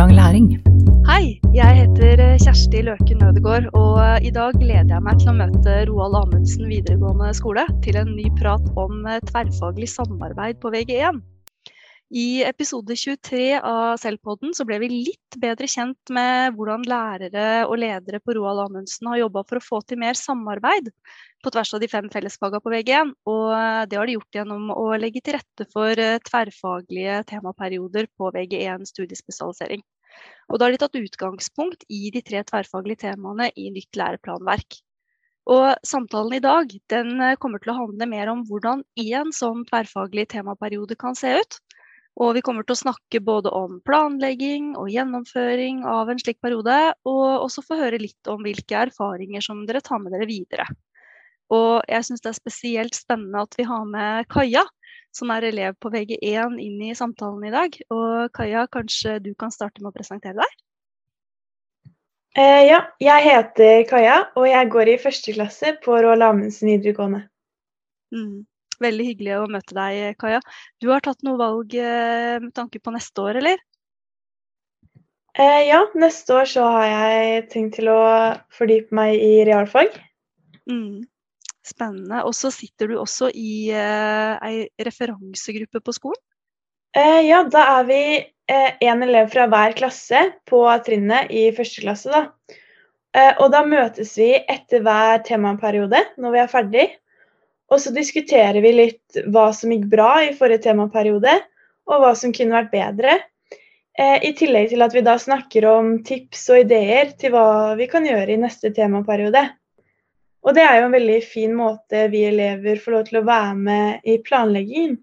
livslang læring. Hei, jeg heter eh, Kjersti Løken Ødegård, og eh, i dag gleder jeg meg til å møte Roald Amundsen videregående skole til en ny prat om eh, tverrfaglig samarbeid på VG1. I episode 23 av Selvpodden så ble vi litt bedre kjent med hvordan lærere og ledere på Roald Amundsen har jobba for å få til mer samarbeid på tvers av de fem fellesfagene på VG1. Og det har de gjort gjennom å legge til rette for tverrfaglige temaperioder på VG1 studiespesialisering. Og da har de tatt utgangspunkt i de tre tverrfaglige temaene i nytt læreplanverk. Og samtalen i dag den eh, kommer til å handle mer om hvordan én sånn tverrfaglig temaperiode kan se ut. Og vi kommer til å snakke både om planlegging og gjennomføring av en slik periode, og også få høre litt om hvilke erfaringer som dere tar med dere videre. Og jeg syns det er spesielt spennende at vi har med Kaja, som er elev på VG1 inn i samtalen i dag. Og Kaja, kanskje du kan starte med å presentere deg? Eh, ja, jeg heter Kaja, og jeg går i første klasse på Roald Amundsen videregående. Mm. Veldig hyggelig å møte deg, Kaja. Du har tatt noe valg eh, med tanke på neste år, eller? Eh, ja, neste år så har jeg tenkt til å fordype meg i realfag. Mm. Spennende. Og så sitter du også i eh, ei referansegruppe på skolen? Eh, ja, da er vi én eh, elev fra hver klasse på trinnet i første klasse. da. Eh, og da møtes vi etter hver temaperiode når vi er ferdig. Og så diskuterer vi litt hva som gikk bra i forrige temaperiode, og hva som kunne vært bedre. I tillegg til at vi da snakker om tips og ideer til hva vi kan gjøre i neste temaperiode. Og det er jo en veldig fin måte vi elever får lov til å være med i planleggingen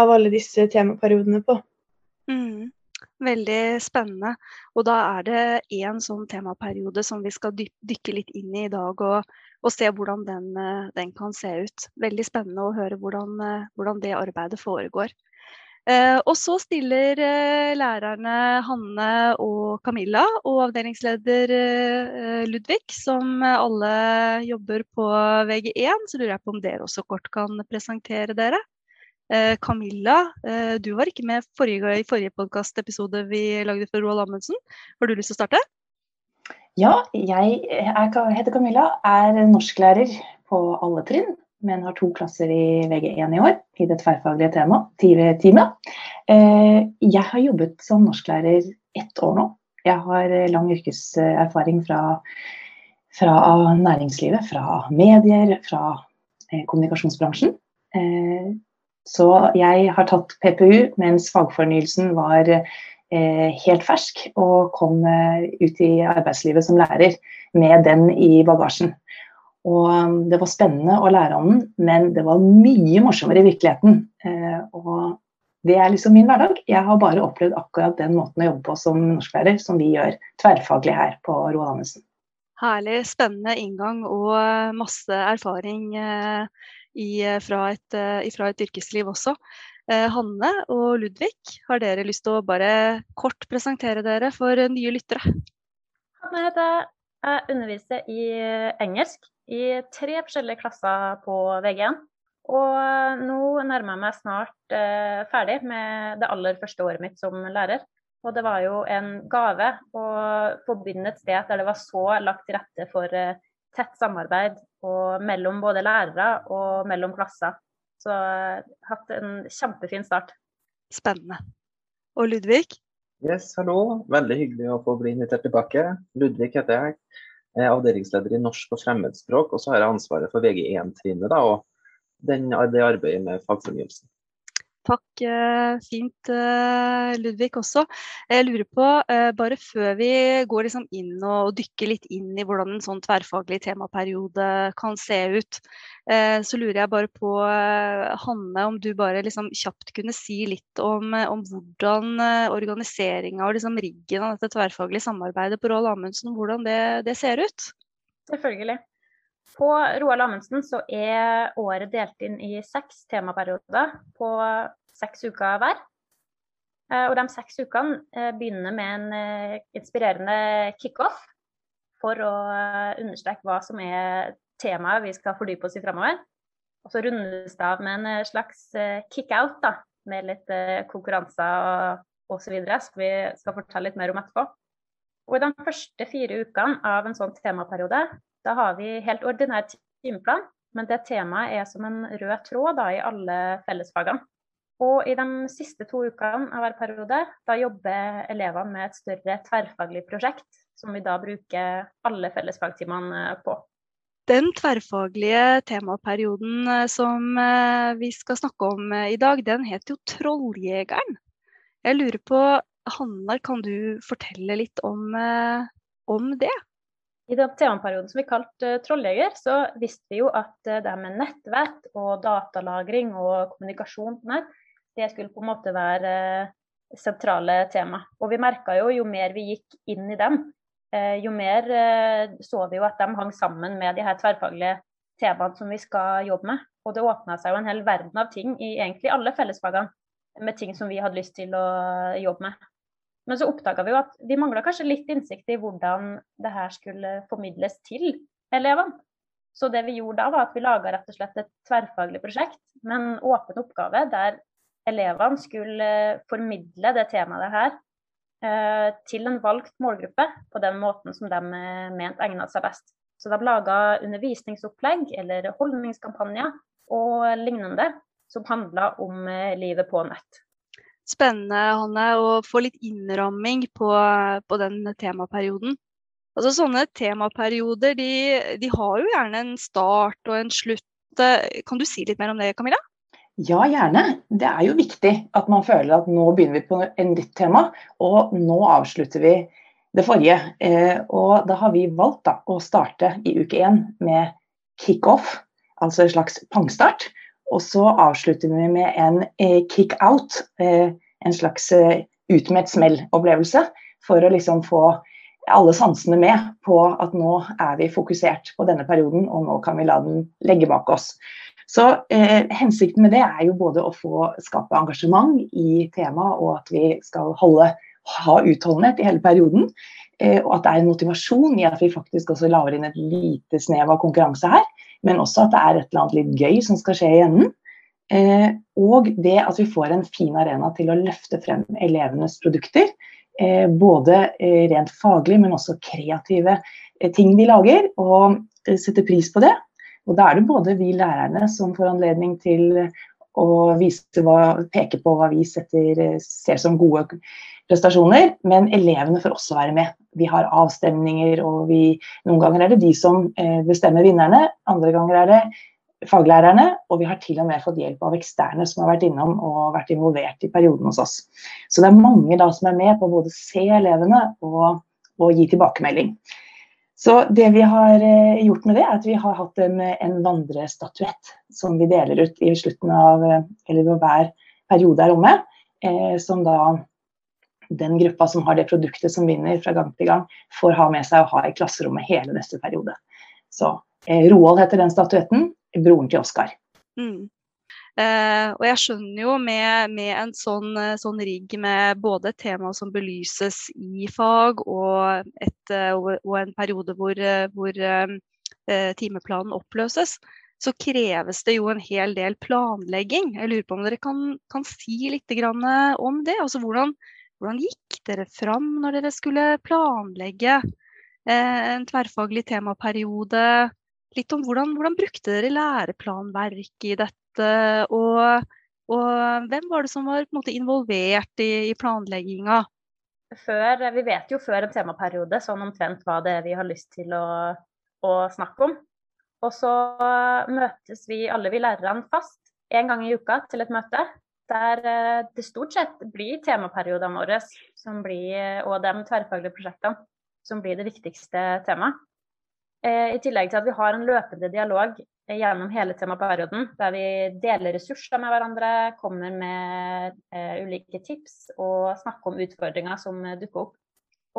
av alle disse temaperiodene på. Mm, veldig spennende. Og da er det én sånn temaperiode som vi skal dykke litt inn i i dag, og, og se hvordan den, eh, den, kan se ut. Veldig spennende å høre hvordan, eh, hvordan det arbeidet foregår. Eh, og så stiller eh, lærerne Hanne og Camilla og avdelingsleder eh, Ludvig, som alle jobber på VG1, så lurer jeg på om dere også kort kan presentere dere. Camilla, du var ikke med forrige, i forrige podkastepisode vi lagde for Roald Amundsen. Har du lyst til å starte? Ja, jeg er, heter Camilla, er norsklærer på alle trinn men har to klasser i VG1 i år, i det tverrfaglige teamet. Eh, jeg har jobbet som norsklærer ett år nå. Jeg har lang yrkeserfaring fra, fra næringslivet, fra medier, fra eh, kommunikasjonsbransjen. Eh, så jeg har tatt PPU mens fagfornyelsen var helt fersk, og kom ut i arbeidslivet som lærer med den i bagasjen. Og um, det var spennende å lære om den, men det var mye morsommere i virkeligheten. Eh, og det er liksom min hverdag. Jeg har bare opplevd akkurat den måten å jobbe på som norsklærer, som vi gjør tverrfaglig her på Roald Amundsen. Herlig, spennende inngang og eh, masse erfaring eh, i, fra, et, fra, et, yrkesliv også. Hanne og Ludvig, har dere lyst til å bare kort presentere dere for nye lyttere? Hanne heter jeg. Jeg underviser i engelsk i tre forskjellige klasser på VG1. Og nå nærmer jeg meg snart eh, ferdig med det aller første året mitt som lærer. Og det var jo en gave å få begynne et sted der det var så lagt til rette for eh, tett samarbeid mellom både lærere og mellom klasser. Så jeg eh, har hatt en kjempefin start. Spennende. Og Ludvig? Yes, hallo. Veldig hyggelig å få bli invitert tilbake. Ludvig heter jeg. Jeg er avdelingsleder i norsk og fremmedspråk, og så har jeg ansvaret for VG1-trinnet og den, det arbeidet med fagfornyelsen. Takk. Eh, fint, eh, Ludvig også. Jeg lurer på, eh, bare før vi går liksom inn og dykker litt inn i hvordan en sånn tverrfaglig temaperiode kan se ut, så lurer jeg bare på, Hanne, om du bare liksom kjapt kunne si litt om, om hvordan organiseringa og liksom riggen av dette tverrfaglige samarbeidet på Roald Amundsen, hvordan det, det ser ut? Selvfølgelig. På Roald Amundsen så er året delt inn i seks temaperioder på seks uker hver. Eh, og de seks ukene eh, begynner med en eh, inspirerende kickoff for å understreke hva som er temaet vi skal fordype oss i framover. Og så rundes det av med en slags kick-out, med litt konkurranser og, osv., som vi skal fortelle litt mer om etterpå. Og I de første fire ukene av en sånn temaperiode da har vi helt ordinær timeplan, men det temaet er som en rød tråd da, i alle fellesfagene. Og i de siste to ukene av hver periode da jobber elevene med et større tverrfaglig prosjekt, som vi da bruker alle fellesfagtimene på. Den tverrfaglige temaperioden eh, som eh, vi skal snakke om eh, i dag, den heter jo Trolljegeren. Jeg lurer på, Hannar, kan du fortelle litt om, om det? I den temaperioden som vi kalte Trolljeger, så visste vi jo at det med nettvett og datalagring og kommunikasjon på nett, det skulle på en måte være sentrale tema. Og vi merka jo jo mer vi gikk inn i dem, Eh, jo mer eh, så vi jo at de hang sammen med de her tverrfaglige temaene som vi skal jobbe med. Og det åpna seg jo en hel verden av ting i egentlig alle fellesfagene, med ting som vi hadde lyst til å jobbe med. Men så oppdaga vi jo at vi mangla kanskje litt innsikt i hvordan det her skulle formidles til elevene. Så det vi gjorde da, var at vi laga rett og slett et tverrfaglig prosjekt med en åpen oppgave der elevene skulle formidle det temaet her Eh, til en valgt målgruppe på den måten som de eh, mente egnet seg best. Så de laga undervisningsopplegg eller holdningskampanjer og lignende som handla om eh, livet på nett. Spennende Hanne, å få litt innramming på, på den temaperioden. Altså Sånne temaperioder de, de har jo gjerne en start og en slutt. Kan du si litt mer om det, Camilla? Ja, gjerne. Det er jo viktig at man føler at nå begynner vi på en nytt tema, og nå avslutter vi det forrige. Eh, og da har vi valgt da, å starte i uke én med kickoff, altså en slags pangstart. Og så avslutter vi med en eh, kick-out, eh, en slags ut med et smell-opplevelse. For å liksom få alle sansene med på at nå er vi fokusert på denne perioden, og nå kan vi la den legge bak oss. Så eh, Hensikten med det er jo både å få skape engasjement i temaet, og at vi skal holde, ha utholdenhet i hele perioden. Eh, og at det er en motivasjon i at vi faktisk også lager inn et lite snev av konkurranse her. Men også at det er et eller annet litt gøy som skal skje i enden. Eh, og det at vi får en fin arena til å løfte frem elevenes produkter. Eh, både eh, rent faglig, men også kreative eh, ting de lager. Og setter pris på det. Og da er det både vi lærerne som får anledning til å hva, peke på hva vi setter, ser som gode prestasjoner, men elevene får også være med. Vi har avstemninger, og vi, noen ganger er det de som eh, bestemmer vinnerne, andre ganger er det faglærerne, og vi har til og med fått hjelp av eksterne som har vært innom og vært involvert i perioden hos oss. Så det er mange da som er med på å både se elevene og, og gi tilbakemelding. Så det vi har eh, gjort med det, er at vi har hatt en vandrestatuett som vi deler ut i slutten av eh, eller hver periode er omme. Eh, som da den gruppa som har det produktet som vinner fra gang til gang, får ha med seg og ha i klasserommet hele neste periode. Så Roald heter den statuetten. Broren til Oskar. Mm. Eh, og jeg skjønner jo med, med en sånn, eh, sånn, rigg med både et tema som belyses i fag, og, et, uh, og en periode hvor, hvor eh, timeplanen oppløses, så kreves det jo en hel del planlegging. Jeg lurer på om dere kan, kan si litt om det? Altså hvordan, hvordan, gikk dere fram når dere skulle planlegge en tverrfaglig temaperiode? Litt om hvordan, hvordan brukte dere læreplanverk i dette? Og, og hvem var det som var måte, involvert i, i planlegginga? Før, vi vet jo før en temaperiode sånn omtrent hva det er vi har lyst til å, å snakke om. Og så møtes vi alle vi lærerne fast en gang i uka til et møte. Der eh, det stort sett blir temaperiodene våre blir, og de tverrfaglige prosjektene som blir det viktigste temaet. Eh, I tillegg til at vi har en løpende dialog gjennom hele temaperioden, der vi deler ressurser med hverandre, kommer med ulike tips og snakker om utfordringer som dukker opp.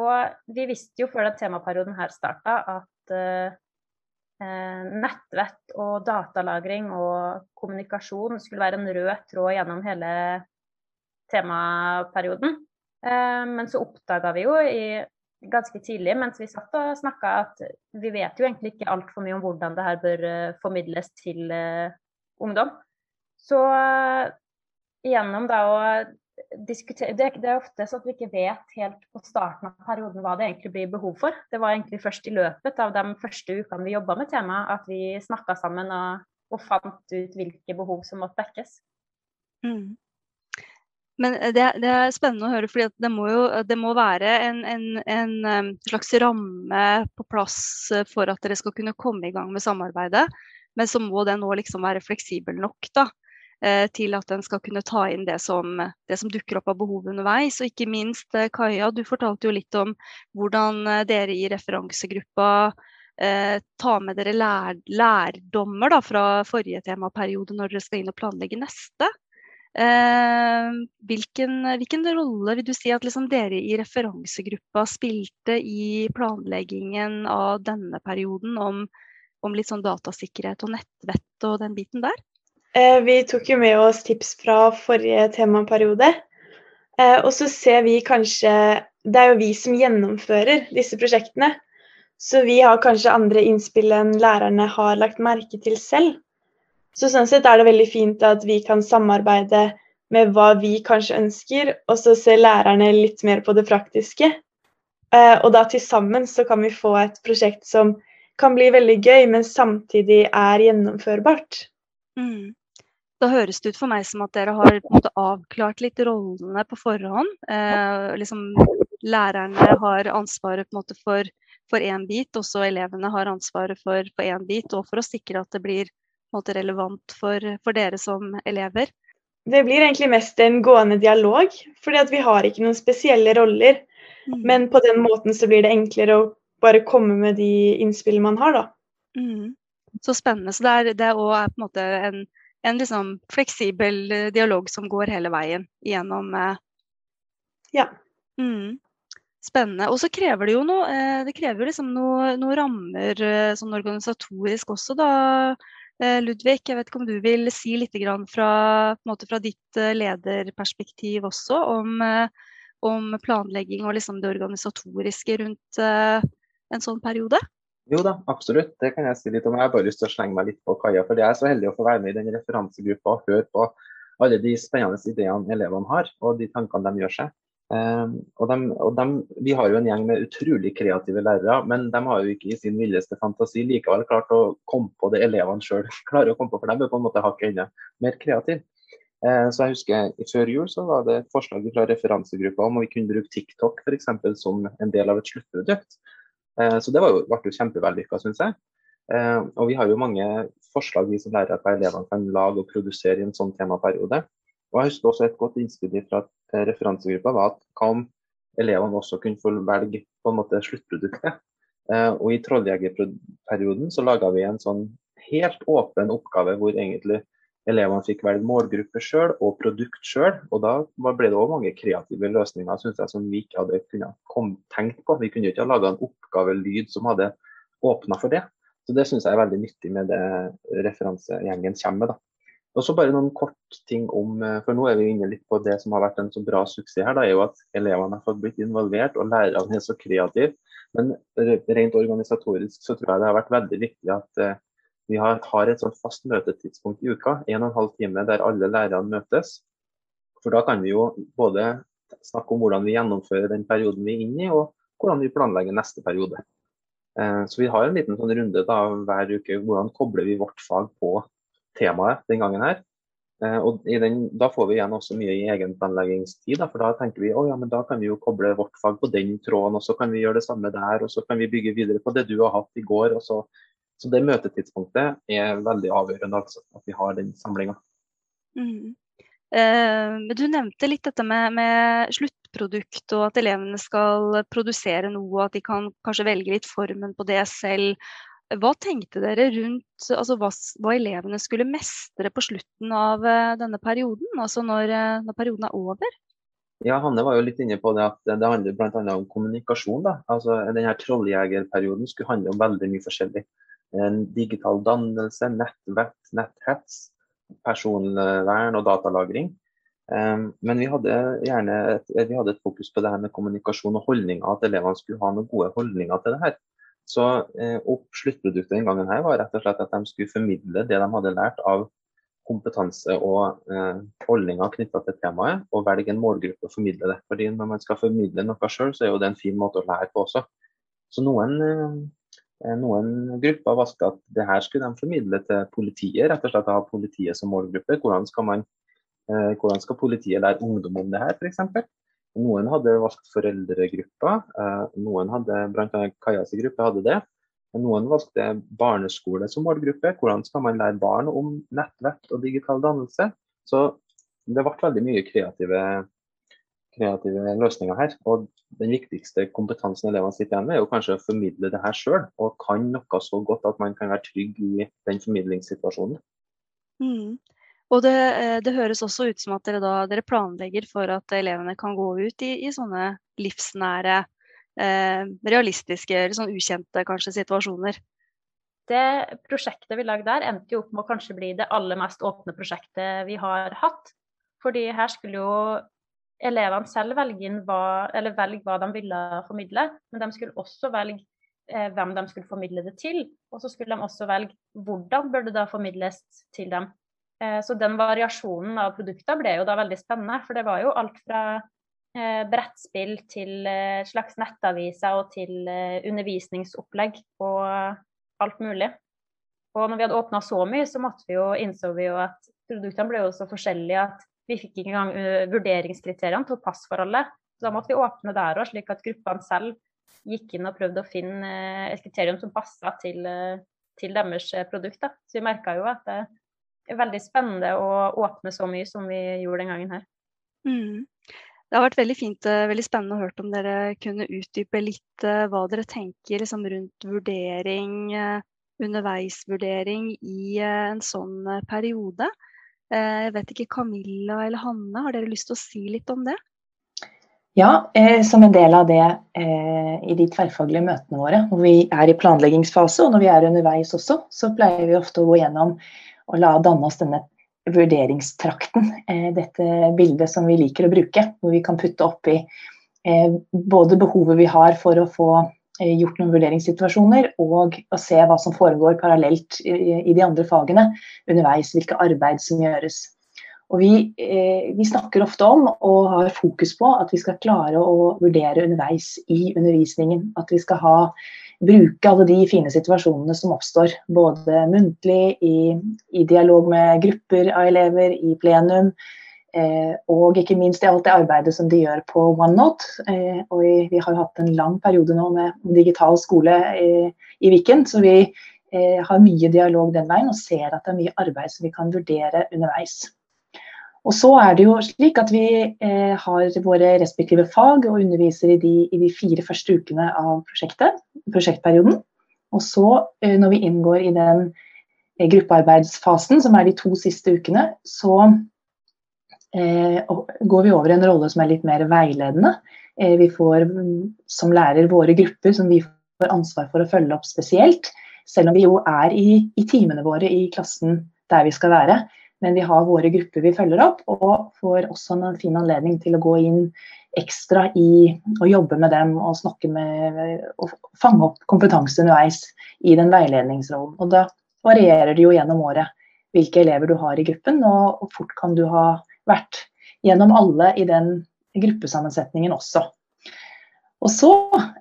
Og vi visste jo før den temaperioden her starta at nettvett og datalagring og kommunikasjon skulle være en rød tråd gjennom hele temaperioden. Men så oppdaga vi jo i ganske tidlig mens vi satt og snakka at vi vet jo egentlig ikke altfor mye om hvordan det her bør uh, formidles til ungdom. Så gjennom da å diskutere det, det, er ofte sånn at vi ikke vet helt på starten av perioden hva det egentlig blir behov for. Det var egentlig først i løpet av de første ukene vi jobba med temaet at vi snakka sammen og, og, fant ut hvilke behov som måtte dekkes. Mm. Men det, det, er spennende å høre, for det det må være en, en, en, slags ramme på plass for at dere skal kunne komme i gang med samarbeidet. Men så må den òg liksom være fleksibel nok da, eh, til at den skal kunne ta inn det som, det som, dukker opp av behov underveis. Og ikke minst, eh, Kaja, du fortalte jo litt om hvordan eh, dere i referansegruppa eh, tar med dere lær, lærdommer da, fra forrige temaperiode når dere skal inn og planlegge neste. Eh, hvilken, hvilken, rolle vil du si at liksom dere i referansegruppa spilte i planleggingen av denne perioden om, om litt sånn datasikkerhet og nettvett og den biten der? Eh, vi tok jo med oss tips fra forrige temaperiode. Eh, og så ser vi kanskje Det er jo vi som gjennomfører disse prosjektene. Så vi har kanskje andre innspill enn lærerne har lagt merke til selv. Så sånn sett er det veldig fint at vi kan samarbeide med hva vi kanskje ønsker, og så ser lærerne litt mer på det praktiske. Eh, og da til sammen så kan vi få et prosjekt som kan bli veldig gøy, men samtidig er gjennomførbart. Mm. Da høres det ut for meg som at dere har måte, avklart litt rollene på forhånd. Eh, liksom, lærerne har ansvaret på en måte for én bit, også elevene har ansvaret for én bit. Og for å sikre at det blir måte, relevant for, for, dere som elever? Det blir egentlig mest en gående dialog, fordi vi har ikke noen spesielle roller. Mm. Men på den måten så blir det enklere å bare komme med de innspillene man har, da. Mm. Så spennende. Så det er, det er også på en måte en, en liksom fleksibel eh, dialog som går hele veien gjennom eh... Ja. Mm. Spennende. Og så krever det jo noe, eh, det krever liksom noe, noe rammer sånn organisatorisk også, da. Ludvig, jeg vet ikke om du vil si litt fra, fra ditt lederperspektiv også om, om planlegging og liksom det organisatoriske rundt en sånn periode? Jo da, absolutt. Det kan jeg si litt om. Jeg har bare lyst til å slenge meg litt på Kaja. For jeg er så heldig å få være med i den referansegruppa og høre på alle de spennende ideene elevene har, og de tankene de gjør seg. Um, og de, og de, vi har jo en gjeng med utrolig kreative lærere, men de har jo ikke i sin villeste fantasi likevel klart å komme på det elevene sjøl klarer å komme på, for de er på en måte hakket enda mer kreative. Uh, så jeg husker Før jul så var det et forslag fra referansegruppa om å vi kunne bruke TikTok for eksempel, som en del av et sluttprodukt. Uh, så det jo, ble jo kjempevellykka, syns jeg. Uh, og vi har jo mange forslag vi som lærere at elevene kan lage og produsere i en sånn temaperiode. Og jeg husker også Et godt innspill fra eh, referansegruppa var at hva om elevene også kunne få velge på en måte sluttproduktet. Eh, og I trolljegerperioden så laga vi en sånn helt åpen oppgave hvor egentlig elevene fikk velge målgruppe sjøl og produkt sjøl. Og da ble det òg mange kreative løsninger synes jeg, som vi ikke hadde kunnet tenkt på. Vi kunne ikke ha laga en oppgavelyd som hadde åpna for det. Så Det syns jeg er veldig nyttig med det referansegjengen kommer med. Og så bare noen kort ting om, eh, for Nå er vi inne litt på det som har vært en så bra suksess her. Da, er jo at Elevene har fått blitt involvert, og lærerne er så kreative. Men rent organisatorisk så tror jeg det har vært veldig viktig at uh, vi har, har, et sånt fast møtetidspunkt i uka. En og en halv time der alle lærerne møtes. For da kan vi jo både snakke om hvordan vi gjennomfører den perioden vi er inne i, og hvordan vi planlegger neste periode. Uh, så vi har en liten sånn runde da, hver uke. Hvordan kobler vi vårt fag på temaet den gangen her. Eh, og den, Da får vi igjen også mye i egenplanleggingstid. Da, for da tenker vi oh, ja, da kan vi jo koble vårt fag på den tråden, og så kan vi gjøre det samme der. Og så kan vi bygge videre på det du har hatt i går. og så så det møtetidspunktet er veldig avgjørende, altså, at vi har den samlinga. Mm. Eh, du nevnte litt dette med, med, sluttprodukt og at elevene skal produsere noe, at de kan kanskje velge litt formen på det selv. Hva tenkte dere rundt altså hva, hva, elevene skulle mestre på slutten av uh, denne perioden, altså når, uh, når, perioden er over? Ja, Hanne var jo litt inne på det at det handler bl.a. om kommunikasjon. da. Altså, denne Trolljegerperioden skulle handle om veldig mye forskjellig. Digital dannelse, nettvett, netthets, personvern og datalagring. Um, men vi hadde gjerne et, vi hadde et fokus på det her med kommunikasjon og holdninger, at elevene skulle ha noen gode holdninger til det her. Så eh, sluttproduktet den gangen her var rett og slett at de skulle formidle det de hadde lært av kompetanse og eh, holdninger knytta til temaet, og velge en målgruppe og formidle det. Fordi Når man skal formidle noe sjøl, så er jo det en fin måte å lære på også. Så noen, eh, noen grupper valgte at det her skulle de formidle til politiet, rett og slett ha politiet som målgruppe. Hvordan skal, man, eh, hvordan skal politiet lære ungdom om det her, f.eks.? Noen hadde valgt foreldregrupper, eh, noen hadde, bl.a. Kajas gruppe hadde det. Noen valgte barneskole som målgruppe. Hvordan skal man lære barn om nettvett og digital dannelse? Så det ble veldig mye kreative, kreative løsninger her. Og den viktigste kompetansen elevene sitter igjen med, er jo kanskje å formidle det her sjøl, og kan noe så godt at man kan være trygg i den formidlingssituasjonen. Mm. Og det, eh, det, høres også ut som at dere, da, dere planlegger for at elevene kan gå ut i, i sånne livsnære eh, realistiske eller sånn ukjente kanskje situasjoner. Det prosjektet vi lagde der, endte jo opp med å kanskje bli det aller mest åpne prosjektet vi har hatt. Fordi her skulle jo elevene selv velge, hva, velge hva de ville formidle, men de skulle også velge eh, hvem de skulle formidle det til. Og så skulle de også velge hvordan bør det da formidles til dem. Eh, så den variasjonen av produkter ble jo da veldig spennende, for det var jo alt fra Eh, brettspill til eh, slags nettaviser og til eh, undervisningsopplegg og alt mulig. Og når vi hadde åpna så mye, så måtte vi jo, innså vi jo at produktene ble jo så forskjellige at vi fikk ikke engang vurderingskriteriene til å passe for alle. Så da måtte vi åpne der òg, slik at gruppene selv gikk inn og prøvde å finne et kriterium som passa til, til, deres produkt. Så vi merka jo at det er veldig spennende å åpne så mye som vi gjorde den gangen her. Mm. Det har vært veldig fint, eh, veldig spennende å høre om dere kunne utdype litt eh, hva dere tenker liksom, rundt vurdering, eh, underveisvurdering i en sånn periode. Jeg vet ikke, Camilla eller Hanne, har dere lyst til å si litt om det? Ja, eh, som en del av det eh, i de tverrfaglige møtene våre, hvor vi er i planleggingsfase og når vi er underveis også, så pleier vi ofte å gå gjennom og la danne oss denne vurderingstrakten. Eh, dette bildet som vi liker å bruke, hvor vi kan putte oppi eh, både behovet vi har for å få eh, gjort noen vurderingssituasjoner, og å se hva som foregår parallelt i de andre fagene underveis, hvilke arbeid som gjøres. Og vi, vi, snakker ofte om og har fokus på at vi skal klare å vurdere underveis i undervisningen. At vi skal ha bruke alle de fine situasjonene som oppstår. Både muntlig, i, i dialog med grupper av elever, i plenum. Eh, og ikke minst i alt det arbeidet som de gjør på OneNote. Eh, og vi, har hatt en lang periode nå med digital skole i, Viken, så vi eh, har mye dialog den veien og ser at det er mye arbeid som vi kan vurdere underveis. Og så er det jo slik at vi har våre respektive fag og underviser i de, i de, fire første ukene av prosjektperioden. Og så, når vi inngår i den gruppearbeidsfasen, som er de to siste ukene, så går vi over i en rolle som er litt mer veiledende. Eh, vi får som lærer våre grupper som vi får ansvar for å følge opp spesielt. Selv om vi jo er i, i timene våre i klassen der vi skal være. Men vi har våre grupper vi følger opp, og får også en fin anledning til å gå inn ekstra i å jobbe med dem og snakke med og fange opp kompetanse underveis i den veiledningsrollen. Og da varierer det jo gjennom året hvilke elever du har i gruppen, og fort kan du ha vært gjennom alle i den gruppesammensetningen også. Og så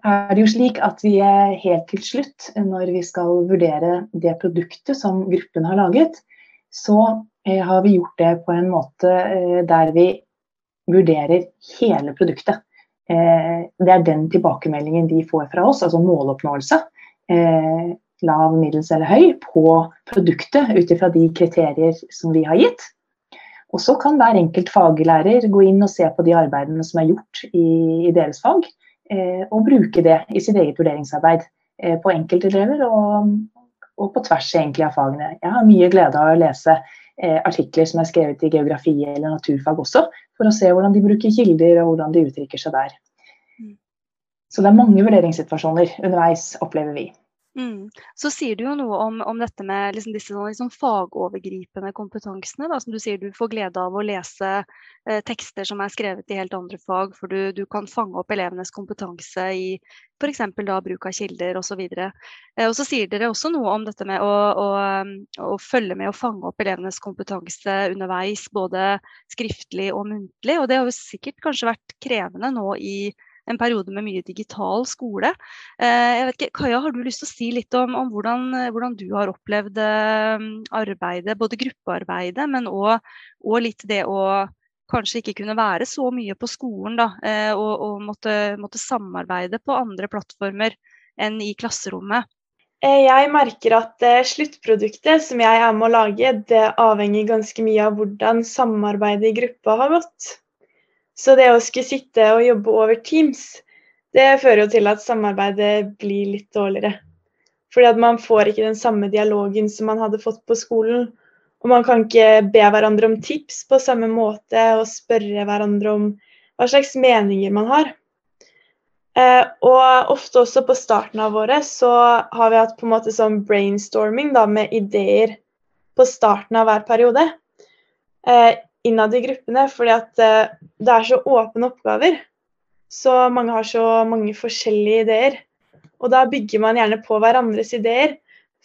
er det jo slik at vi er helt til slutt, når vi skal vurdere det produktet som gruppen har laget, så eh, har vi gjort det på en måte eh, der vi vurderer hele produktet. Eh, det er den tilbakemeldingen de får fra oss, altså måloppnåelse. Lav, middels eller høy på produktet ut ifra de kriterier som vi har gitt. Og så kan hver enkelt faglærer gå inn og se på de arbeidene som er gjort i, i deres fag, og bruke det i sitt eget vurderingsarbeid på enkeltelever og, og på tvers egentlig av fagene. Jeg har mye glede av å lese eh, artikler som er skrevet i geografi eller naturfag også, for å se hvordan de bruker kilder og hvordan de uttrykker seg der. Mm. Så det er mange vurderingssituasjoner underveis, opplever vi. Mm. Så sier du jo noe om, om dette med liksom disse liksom fagovergripende kompetansene. Da, som du sier du får glede av å lese eh, tekster som er skrevet i helt andre fag, for du, du kan fange opp elevenes kompetanse i f.eks. bruk av kilder osv. Eh, og så sier dere også noe om dette med å, å, å, følge med og fange opp elevenes kompetanse underveis, både skriftlig og muntlig. Og det har jo sikkert kanskje vært krevende nå i en periode med mye digital skole. Eh, jeg vet ikke, Kaja, har du lyst til å si litt om, om hvordan, hvordan, du har opplevd eh, arbeidet, både gruppearbeidet, men òg litt det å kanskje ikke kunne være så mye på skolen da, eh, og, og måtte, måtte samarbeide på andre plattformer enn i klasserommet? Jeg merker at sluttproduktet som jeg er med å lage, det avhenger ganske mye av hvordan samarbeidet i gruppa har gått. Så det å skulle sitte og jobbe over Teams, det fører jo til at samarbeidet blir litt dårligere. Fordi at man får ikke den samme dialogen som man hadde fått på skolen. Og man kan ikke be hverandre om tips på samme måte og spørre hverandre om hva slags meninger man har. Eh, og ofte også på starten av året så har vi hatt på en måte sånn brainstorming da, med ideer på starten av hver periode. Eh, innad i gruppene, fordi at eh, det er så åpne oppgaver. Så mange har så mange forskjellige ideer. Og da bygger man gjerne på hverandres ideer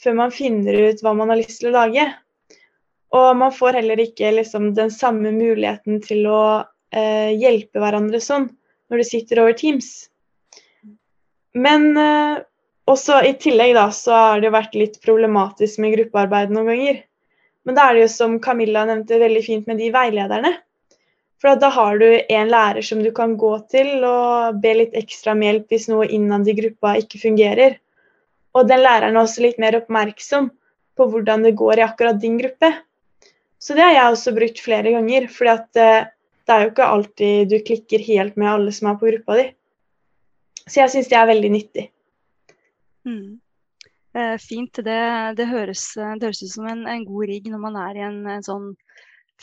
før man finner ut hva man har lyst til å lage. Og man får heller ikke liksom, den samme muligheten til å eh, hjelpe hverandre sånn når du sitter over Teams. Men eh, også i tillegg da, så har det vært litt problematisk med gruppearbeid noen ganger. Men da er det jo som Camilla nevnte veldig fint med de veilederne. For da har du en lærer som du kan gå til og be litt ekstra om hjelp hvis noe innad i gruppa ikke fungerer. Og den læreren er også litt mer oppmerksom på hvordan det går i akkurat din gruppe. Så det har jeg også brukt flere ganger, for eh, det er jo ikke alltid du klikker helt med alle som er på gruppa di. Så jeg syns det er veldig nyttig. Mm. Eh, fint. Det, det, høres, det, høres, ut som en, en, god rigg når man er i en, en sånn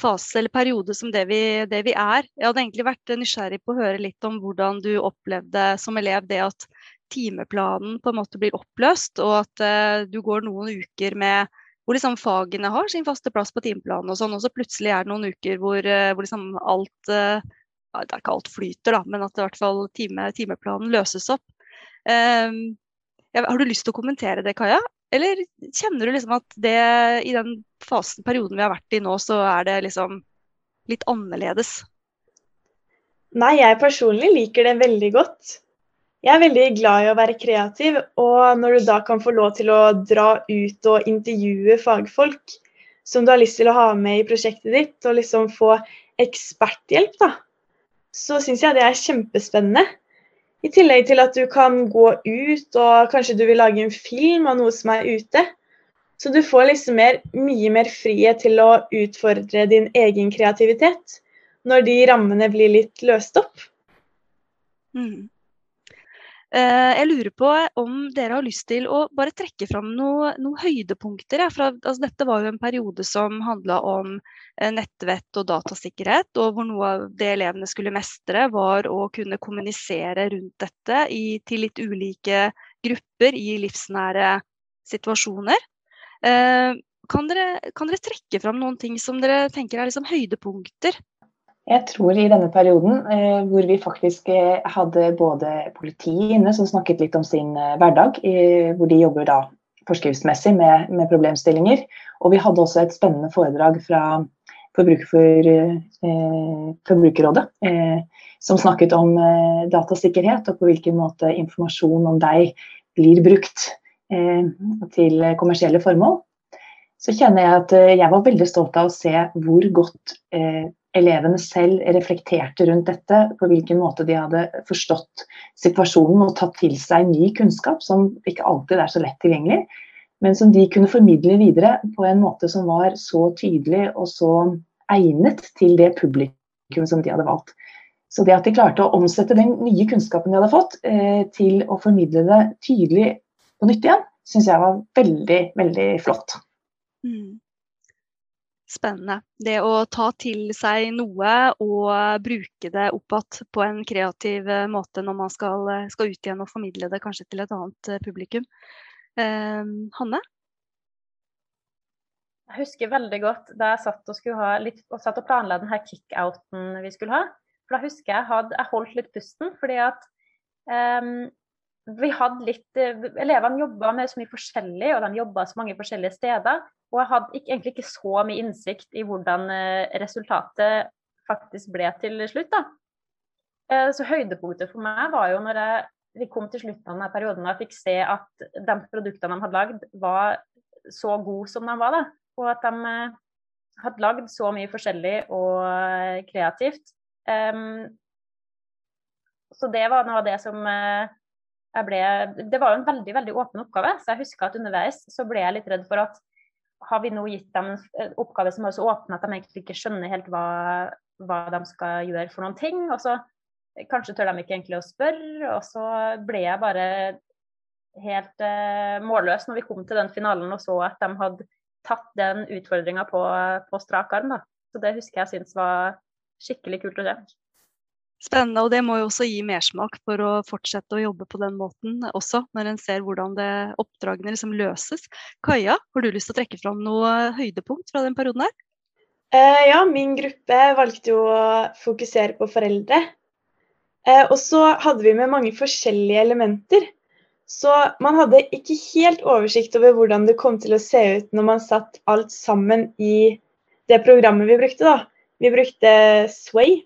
fase eller periode som det vi, det vi, er. Jeg hadde egentlig vært nysgjerrig på å høre litt om hvordan du opplevde som elev det at timeplanen på en måte blir oppløst, og at uh, du går noen uker med hvor liksom fagene har sin faste plass på timeplanen, og sånn, og så plutselig er det noen uker hvor, uh, hvor liksom alt uh, Det er ikke alt flyter, da, men at i hvert fall time, timeplanen løses opp. Um, har du lyst til å kommentere det, Kaja? Eller kjenner du liksom at det i den fasen, perioden vi har vært i nå, så er det liksom litt annerledes? Nei, jeg personlig liker det veldig godt. Jeg er veldig glad i å være kreativ, og når du da kan få lov til å dra ut og intervjue fagfolk som du har lyst til å ha med i prosjektet ditt, og liksom få eksperthjelp, da, så syns jeg det er kjempespennende. I tillegg til at du kan gå ut, og kanskje du vil lage en film av noe som er ute. Så du får liksom mer, mye mer frihet til å utfordre din egen kreativitet når de rammene blir litt løst opp. Mm. Eh, jeg lurer på om dere har lyst til å bare trekke fram noen noe høydepunkter. For, altså, dette var jo en periode som handla om eh, nettvett og datasikkerhet, og hvor noe av det elevene skulle mestre, var å kunne kommunisere rundt dette i, til litt ulike grupper i livsnære situasjoner. Eh, kan dere, kan dere, trekke fram noen ting som dere tenker er liksom høydepunkter jeg tror i denne perioden eh, hvor vi faktisk eh, hadde både politiet inne som snakket litt om sin eh, hverdag, eh, hvor de jobber da forskriftsmessig med, med, problemstillinger, og vi hadde også et spennende foredrag fra forbruker for, eh, Forbrukerrådet eh, som snakket om datasikkerhet og på hvilken måte informasjon om deg blir brukt til kommersielle formål. Så kjenner jeg at jeg var veldig stolt av å se hvor godt elevene selv reflekterte rundt dette, på hvilken måte de hadde forstått situasjonen og tatt til seg ny kunnskap, som ikke alltid er så lett tilgjengelig, men som de kunne formidle videre på en måte som var så tydelig og så egnet til det publikum som de hadde valgt. Så det at de klarte å omsette den nye kunnskapen de hadde fått, eh, til å formidle det tydelig på nytt igjen, syns jeg var veldig, veldig flott. Mm spennende. Det å ta til seg noe og bruke det opp igjen på en kreativ eh, måte når man skal, eh, skal, ut igjen og formidle det kanskje til et annet eh, publikum. Hanne? Jeg husker veldig godt da jeg satt og, litt, og, satt og planla denne kick-outen vi skulle ha. For da husker jeg hadde, jeg holdt litt pusten, fordi at um, vi hadde litt Elevene jobba med så mye forskjellig, og de jobba så mange forskjellige steder. Og jeg hadde ikke, egentlig ikke så mye innsikt i hvordan eh, resultatet faktisk ble til slutt. da. Eh, så høydepunktet for meg var jo når jeg, vi kom til slutten av denne perioden og jeg fikk se at de produktene de hadde lagd, var så gode som de var. da. Og at de eh, hadde lagd så mye forskjellig og kreativt. Um, så det var noe av det som jeg ble Det var jo en veldig veldig åpen oppgave, så jeg husker at underveis så ble jeg litt redd for at har vi nå gitt dem en oppgave som er så åpen at de egentlig ikke skjønner helt hva, hva de skal gjøre for noen ting. Og så kanskje tør de ikke egentlig å spørre, og så ble jeg bare helt eh, målløs når vi kom til den finalen og så at de hadde tatt den utfordringa på, på strak arm. Da. Så det husker jeg syns var skikkelig kult å se. Spennende, og det må jo også gi mersmak for å fortsette å jobbe på den måten også, når en ser hvordan det, oppdragene liksom løses. Kaja, har du lyst til å trekke fram noe høydepunkt fra den perioden her? Eh, ja, min gruppe valgte jo å fokusere på foreldre. Eh, og så hadde vi med mange forskjellige elementer. Så man hadde ikke helt oversikt over hvordan det kom til å se ut når man satt alt sammen i det programmet vi brukte. da. Vi brukte Sway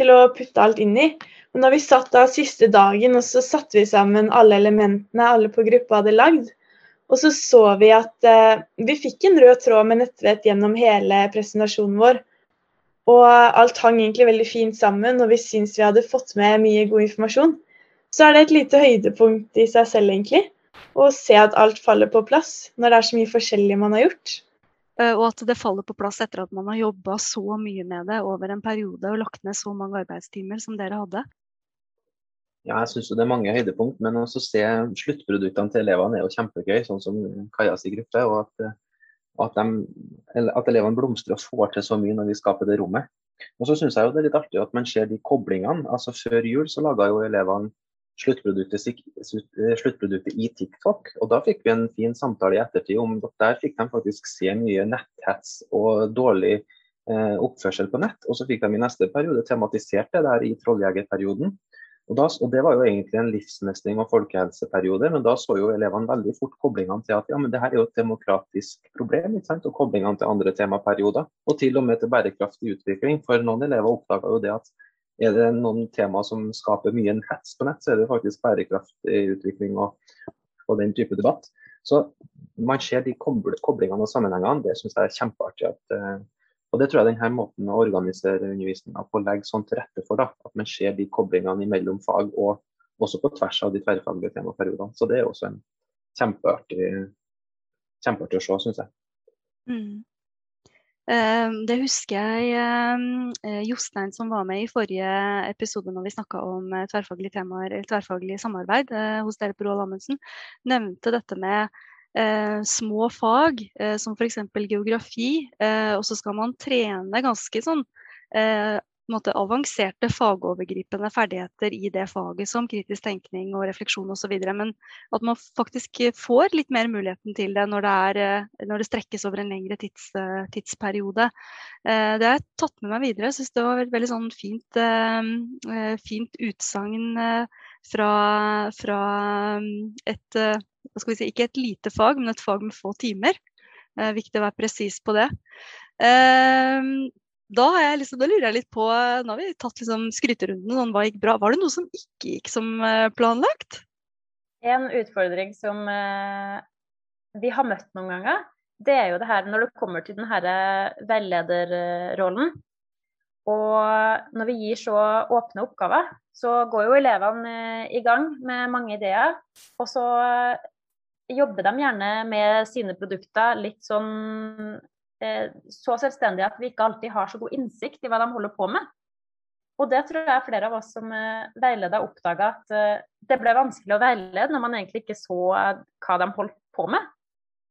til å putte alt inn i. Og når vi satt da siste dagen, og så satte vi sammen alle elementene alle på gruppa hadde lagd, og så så vi at eh, vi fikk en rød tråd med nettvett gjennom hele presentasjonen vår. Og alt hang egentlig veldig fint sammen, og vi syntes vi hadde fått med mye god informasjon. Så er det et lite høydepunkt i seg selv, egentlig. Å se at alt faller på plass når det er så mye forskjellig man har gjort. Eh, og at det faller på plass etter at man har jobba så mye med det over en periode og lagt ned så mange arbeidstimer som dere hadde? Ja, jeg syns det er mange høydepunkt, men også se sluttproduktene til elevene er jo kjempegøy, sånn som Kajas gruppe. og at, at, de, at, elevene blomstrer og får til så mye når vi skaper det rommet. Og så syns jeg jo det er litt artig at man ser de koblingene. altså Før jul så laga jo elevene sluttproduktet, eh, sluttproduktet, i TikTok. Og da fikk vi en fin samtale i ettertid om at der fikk de faktisk se mye netthets og dårlig eh, oppførsel på nett. Og så fikk de i neste periode tematisert det der i trolljegerperioden. Og, da, og Det var jo egentlig en livsmestring og folkehelseperiode, men da så jo elevene veldig fort koblingene til at ja, men det her er jo et demokratisk problem, ikke sant? og koblingene til andre temaperioder. Og til og med til bærekraftig utvikling. For noen elever oppdaga jo det at er det noen tema som skaper mye en hets på nett, så er det faktisk bærekraftig utvikling og, og, den type debatt. Så man ser de koblingene og sammenhengene. Det syns jeg er kjempeartig. At, uh, og det tror jeg denne måten å organisere undervisninga på legger sånn til rette for. Da, at man ser de koblingene mellom fag og også på tvers av de tverrfaglige temaperiodene. Så det er også en kjempeartig, kjempeartig å se, syns jeg. Mm. Ehm, det husker jeg ehm, eh, Jostein som var med i forrige episode når vi snakka om eh, tverrfaglige temaer, tverrfaglig samarbeid eh, hos dere på Roald Amundsen, nevnte dette med eh, små fag, eh, som f.eks. geografi. Eh, og så skal man trene ganske sånn måte, avanserte fagovergripende ferdigheter i det faget, som kritisk tenkning og refleksjon osv. Men at man faktisk får litt mer muligheten til det når det, er, eh, når det strekkes over en lengre tids, eh, tidsperiode. Eh, det har jeg tatt med meg videre. Jeg syns det var et veldig sånn fint, fint utsagn fra, fra, et si, ikke et lite fag, men et fag med få timer. Viktig å være presis på det. Da, liksom, da, lurer jeg litt på Nå har vi tatt liksom skryterunden. Sånn, hva gikk bra? Var det noe som ikke gikk som eh, planlagt? En utfordring som uh, vi har møtt noen ganger, det er jo det her når det kommer til denne herre veilederrollen. Og når vi gir så åpne oppgaver, så går jo elevene i gang med mange ideer. Og så jobber de gjerne med sine produkter litt sånn Eh, så selvstendige at vi ikke alltid har så god innsikt i hva de holder på med. Og det tror jeg flere av oss som eh, veileda oppdaga at eh, det ble vanskelig å veilede når man egentlig ikke så hva de holdt på med.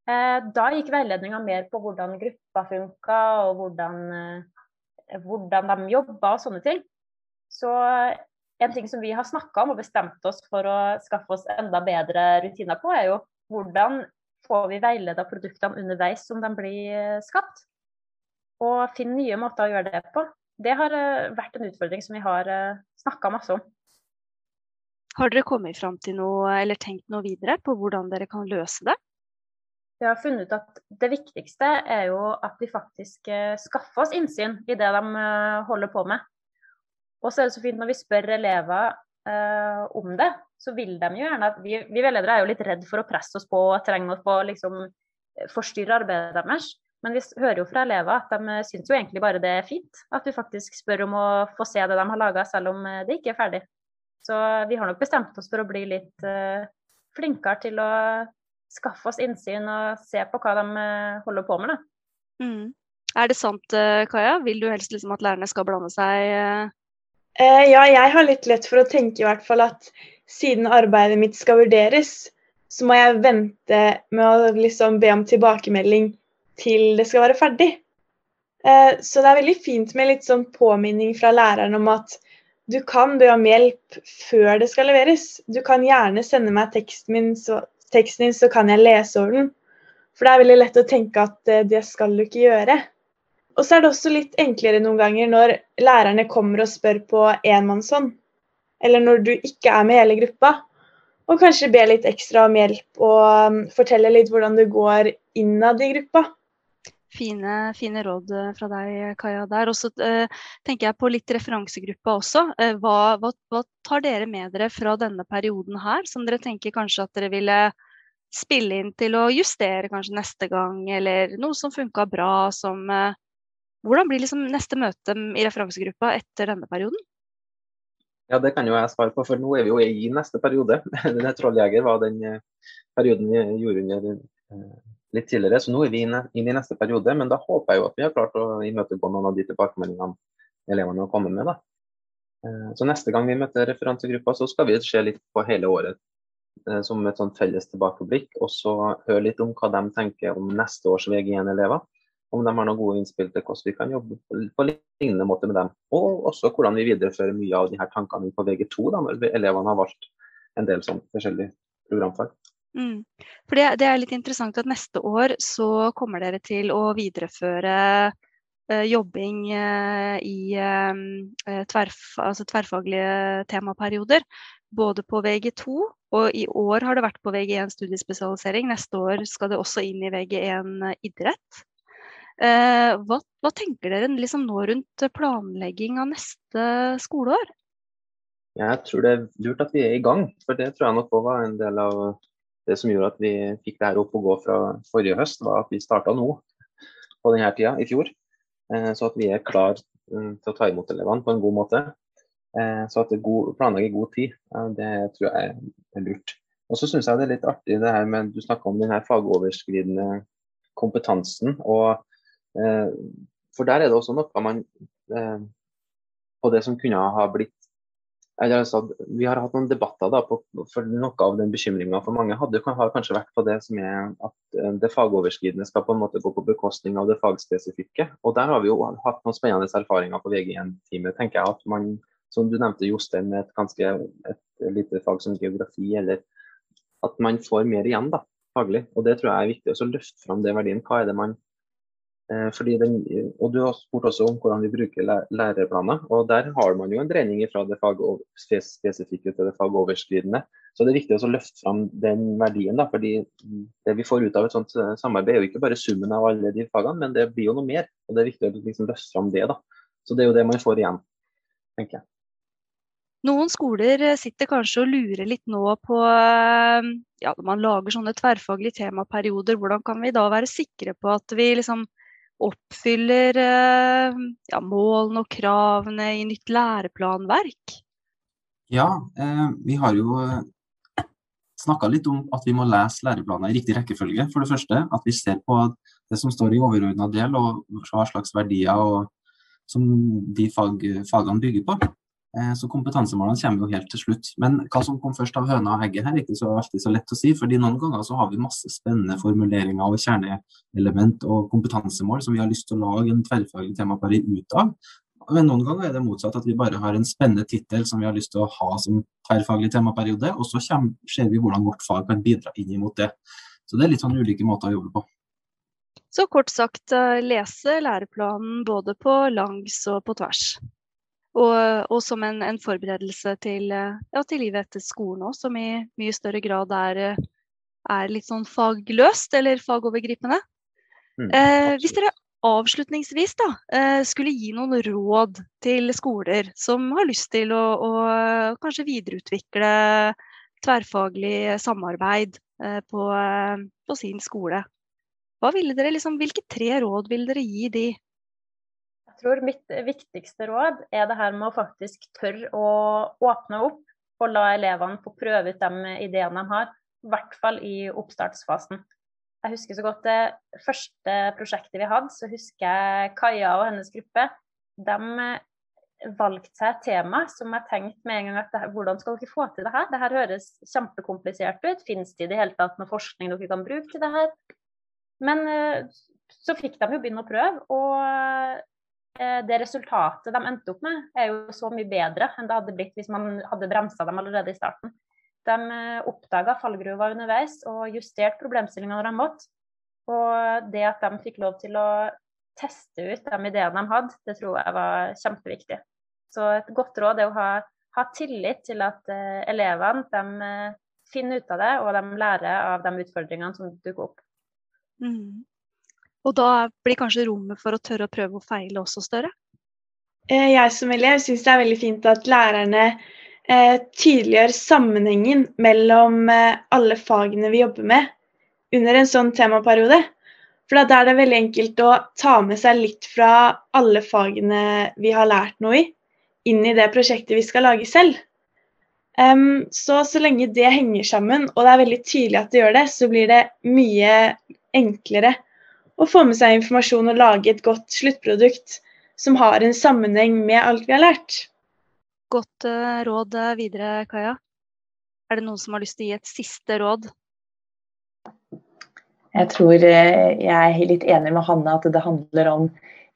Da gikk veiledninga mer på hvordan gruppa funka og hvordan, hvordan de jobba og sånne ting. Så en ting som vi har snakka om og bestemt oss for å skaffe oss enda bedre rutiner på, er jo hvordan får vi veileda produktene underveis som de blir skapt? Og finne nye måter å gjøre det på. Det har vært en utfordring som vi har snakka masse om. Har dere kommet fram til noe eller tenkt noe videre på hvordan dere kan løse det? Vi har funnet ut at det viktigste er jo at vi faktisk eh, skaffer oss innsyn i det de eh, holder på med. Og så er det så fint når vi spør elever eh, om det, så vil de jo gjerne at vi, vi veiledere er jo litt redd for å presse oss på og trenger oss på liksom forstyrre arbeidet deres. Men vi hører jo fra elever at de syns jo egentlig bare det er fint. At vi faktisk spør om å få se det de har laga, selv om det ikke er ferdig. Så vi har nok bestemt oss for å bli litt uh, flinkere til å skaffe oss innsyn og se på hva de uh, holder på med. Mm. Er det sant, uh, Kaja? Vil du helst liksom at lærerne skal blande seg? Ja, jeg har litt lett for å tenke i hvert fall at siden arbeidet mitt skal vurderes, så må jeg vente med å liksom be om tilbakemelding til det skal være ferdig. Så det er veldig fint med litt sånn påminning fra læreren om at du kan be om hjelp før det skal leveres. Du kan gjerne sende meg teksten, min, så, teksten din, så kan jeg lese over den. For det er veldig lett å tenke at eh, det skal du ikke gjøre. Og så er det også litt enklere noen ganger når lærerne kommer og spør på enmannshånd. Eller når du ikke er med hele gruppa. Og kanskje be litt ekstra om hjelp og um, fortelle litt hvordan det går innad i gruppa. Fine, fine, råd eh, fra deg, Kaja. der. Og så uh, tenker jeg på litt referansegruppa også. Uh, hva, hva, hva, tar dere med dere fra denne perioden her, som dere tenker kanskje at dere ville spille inn til å justere kanskje neste gang, eller noe som funka bra som uh, Hvordan blir liksom neste møte i referansegruppa etter denne perioden? Ja, Det kan jo jeg svare på, for nå er vi jo i neste periode. Denne Trolljeger var den perioden vi gjorde under litt tidligere, så nå er vi inn, i neste periode. Men da håper jeg jo at vi har klart å imøtegå noen av de tilbakemeldingene elevene har kommet med. da. Eh, så neste gang vi møter referansegruppa, så skal vi se litt på hele året eh, som et sånt felles tilbakeblikk. Og så høre litt om hva de tenker om neste års VG1-elever. Om de har noen gode innspill til hvordan vi kan jobbe på lignende måte med dem. Og også hvordan vi viderefører mye av de her tankene på VG2, da, når elevene har valgt en del sånn forskjellige programfag. Mm. For det, det, er litt interessant at neste år så kommer dere til å videreføre uh, jobbing uh, i uh, tverf, altså tverrfaglige temaperioder. Både på VG2, og i år har det vært på VG1 studiespesialisering. Neste år skal det også inn i VG1 idrett. Hva, hva, tenker dere liksom nå rundt planlegging av neste skoleår? Jeg tror det er lurt at vi er i gang, for det tror jeg nok òg var en del av det som gjorde at vi fikk det her opp og gå fra forrige høst, var at vi starta nå på denne tida i fjor. Eh, så at vi er klar mm, til å ta imot elevene på en god måte. Eh, så at det planlegger god tid, det tror jeg er lurt. Og så syns jeg det er litt artig det her med du snakker om den her fagoverskridende kompetansen. og eh, For der er det også noe man på det som kunne ha blitt Altså, vi har hatt noen debatter da, på, for noe av den bekymringa for mange hadde, har kanskje vært på det som er at eh, det fagoverskridende skal på en måte gå på bekostning av det fagspesifikke. Og Der har vi jo hatt noen spennende erfaringer på VG1-teamet. tenker jeg at man, Som du nevnte, Jostein, med et ganske et lite fag som geografi, eller at man får mer igjen da, faglig. Og Det tror jeg er viktig å løfte fram det verdien. Hva er det man Eh, den, og Du har spurt også om hvordan vi bruker læreplaner. og Der har man jo en dreining fra det fagspesifikke til det fagoverskridende. Så Det er viktig å løfte fram den verdien. Da, fordi Det vi får ut av et sånt eh, samarbeid, er jo ikke bare summen av alle de fagene, men det blir jo noe mer. og Det er viktig å liksom løfte fram det. da. Så Det er jo det man får igjen, tenker jeg. Noen skoler eh, sitter kanskje og lurer litt nå på ja, Når man lager sånne tverrfaglige temaperioder, hvordan kan vi da være sikre på at vi liksom oppfyller eh, ja, målene og kravene i nytt læreplanverk? Ja, eh, vi har jo eh, snakka litt om at vi må lese læreplaner i riktig rekkefølge. For det første at vi ser på det som står i overordna del, og hva slags verdier som de fag, fagene bygger på. Eh, så kompetansemålene kommer jo helt til slutt. Men hva som kom først av høna og egget her, er ikke så alltid så lett å si. fordi noen ganger så har vi masse spennende formuleringer og kjerneelement og kompetansemål som vi har lyst til å lage en tverrfaglig temapari ut av. Men noen ganger er det motsatt, at vi bare har en spennende tittel som vi har lyst til å ha som tverrfaglig temaperiode, og så kommer, ser vi hvordan vårt fag kan bidra inn mot det. Så det er litt sånn ulike måter å jobbe på. Så kort sagt eh, lese læreplanen både på langs og på tvers. Og, og som en, en, forberedelse til, eh, ja, til, livet etter skolen òg, som i mye større grad er, er, litt sånn fagløst eller fagovergripende. Mm, eh, hvis dere avslutningsvis da, eh, skulle gi noen råd til skoler som har lyst til å, å kanskje videreutvikle tverrfaglig samarbeid eh, på, på, sin skole, liksom, hvilke tre råd vil dere gi de? Tror mitt viktigste råd er det her med å faktisk tørre å åpne opp og la elevene få prøve ut de ideene de har, i hvert fall i oppstartsfasen. Jeg husker så godt det første prosjektet vi hadde, så husker jeg Kaja og hennes gruppe. De valgte seg et tema som jeg tenkte med en gang at hvordan skal dere få til det her? Det her høres kjempekomplisert ut. Finnes det i det hele tatt noe forskning dere kan bruke til det her? Men eh, så fikk de jo begynne å prøve, og det resultatet de endte opp med, er jo så mye bedre enn det hadde blitt hvis man hadde bremsa dem allerede i starten. De eh, oppdaga fallgruva underveis og justerte problemstillingene når de måtte. Og det at de fikk lov til å teste ut de ideene de hadde, det tror jeg var kjempeviktig. Så et godt råd er å ha, ha tillit til at uh, elevene de, finner ut av det, og de lærer av de utfordringene som dukker opp. Mm. Og da blir kanskje rommet for å tørre å prøve og feile også større? Eh, jeg som elev syns det er veldig fint at lærerne eh, tydeliggjør sammenhengen mellom eh, alle fagene vi jobber med under en sånn temaperiode. For da er det veldig enkelt å ta med seg litt fra alle fagene vi har lært noe i, inn i det prosjektet vi skal lage selv. Um, så så lenge det henger sammen, og det er veldig tydelig at det gjør det, så blir det mye enklere å få med seg informasjon og lage et godt sluttprodukt som har en sammenheng med alt vi har lært. Godt uh, råd eh, videre, Kaja. Er det noen som har lyst til å gi et siste råd? Jeg tror eh, jeg er litt enig med Hanne at det handler om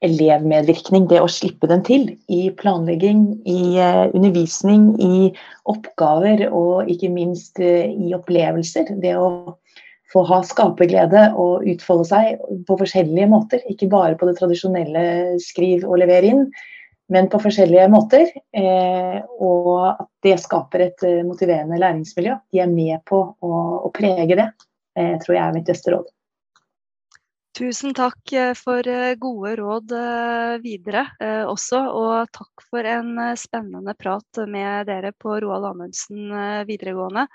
elevmedvirkning. Det å slippe den til i planlegging, i undervisning, i oppgaver og ikke minst i opplevelser. Det å få ha skaperglede og utfolde seg på forskjellige måter. Ikke bare på det tradisjonelle skriv og lever inn, men på forskjellige måter. Eh, og at det skaper et eh, motiverende læringsmiljø. De er med på å, å prege det, eh, tror jeg er mitt beste råd. Tusen takk for gode råd videre også, og takk for en spennende prat med dere på Roald Amundsen videregående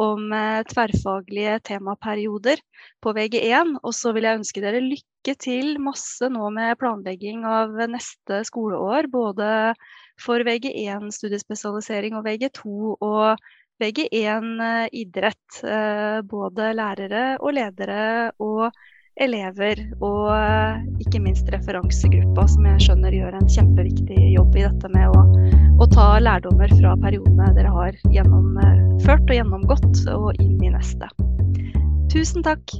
om eh, tverrfaglige temaperioder på VG1. Og så vil jeg ønske dere lykke til masse nå med planlegging av neste skoleår. Både for VG1 studiespesialisering og VG2 og VG1 eh, idrett. Eh, både lærere og ledere og elever, og ikke minst referansegruppa, som jeg skjønner gjør en kjempeviktig jobb i dette med å, å ta lærdommer fra periodene dere har gjennomført og gjennomgått, og inn i neste. Tusen takk.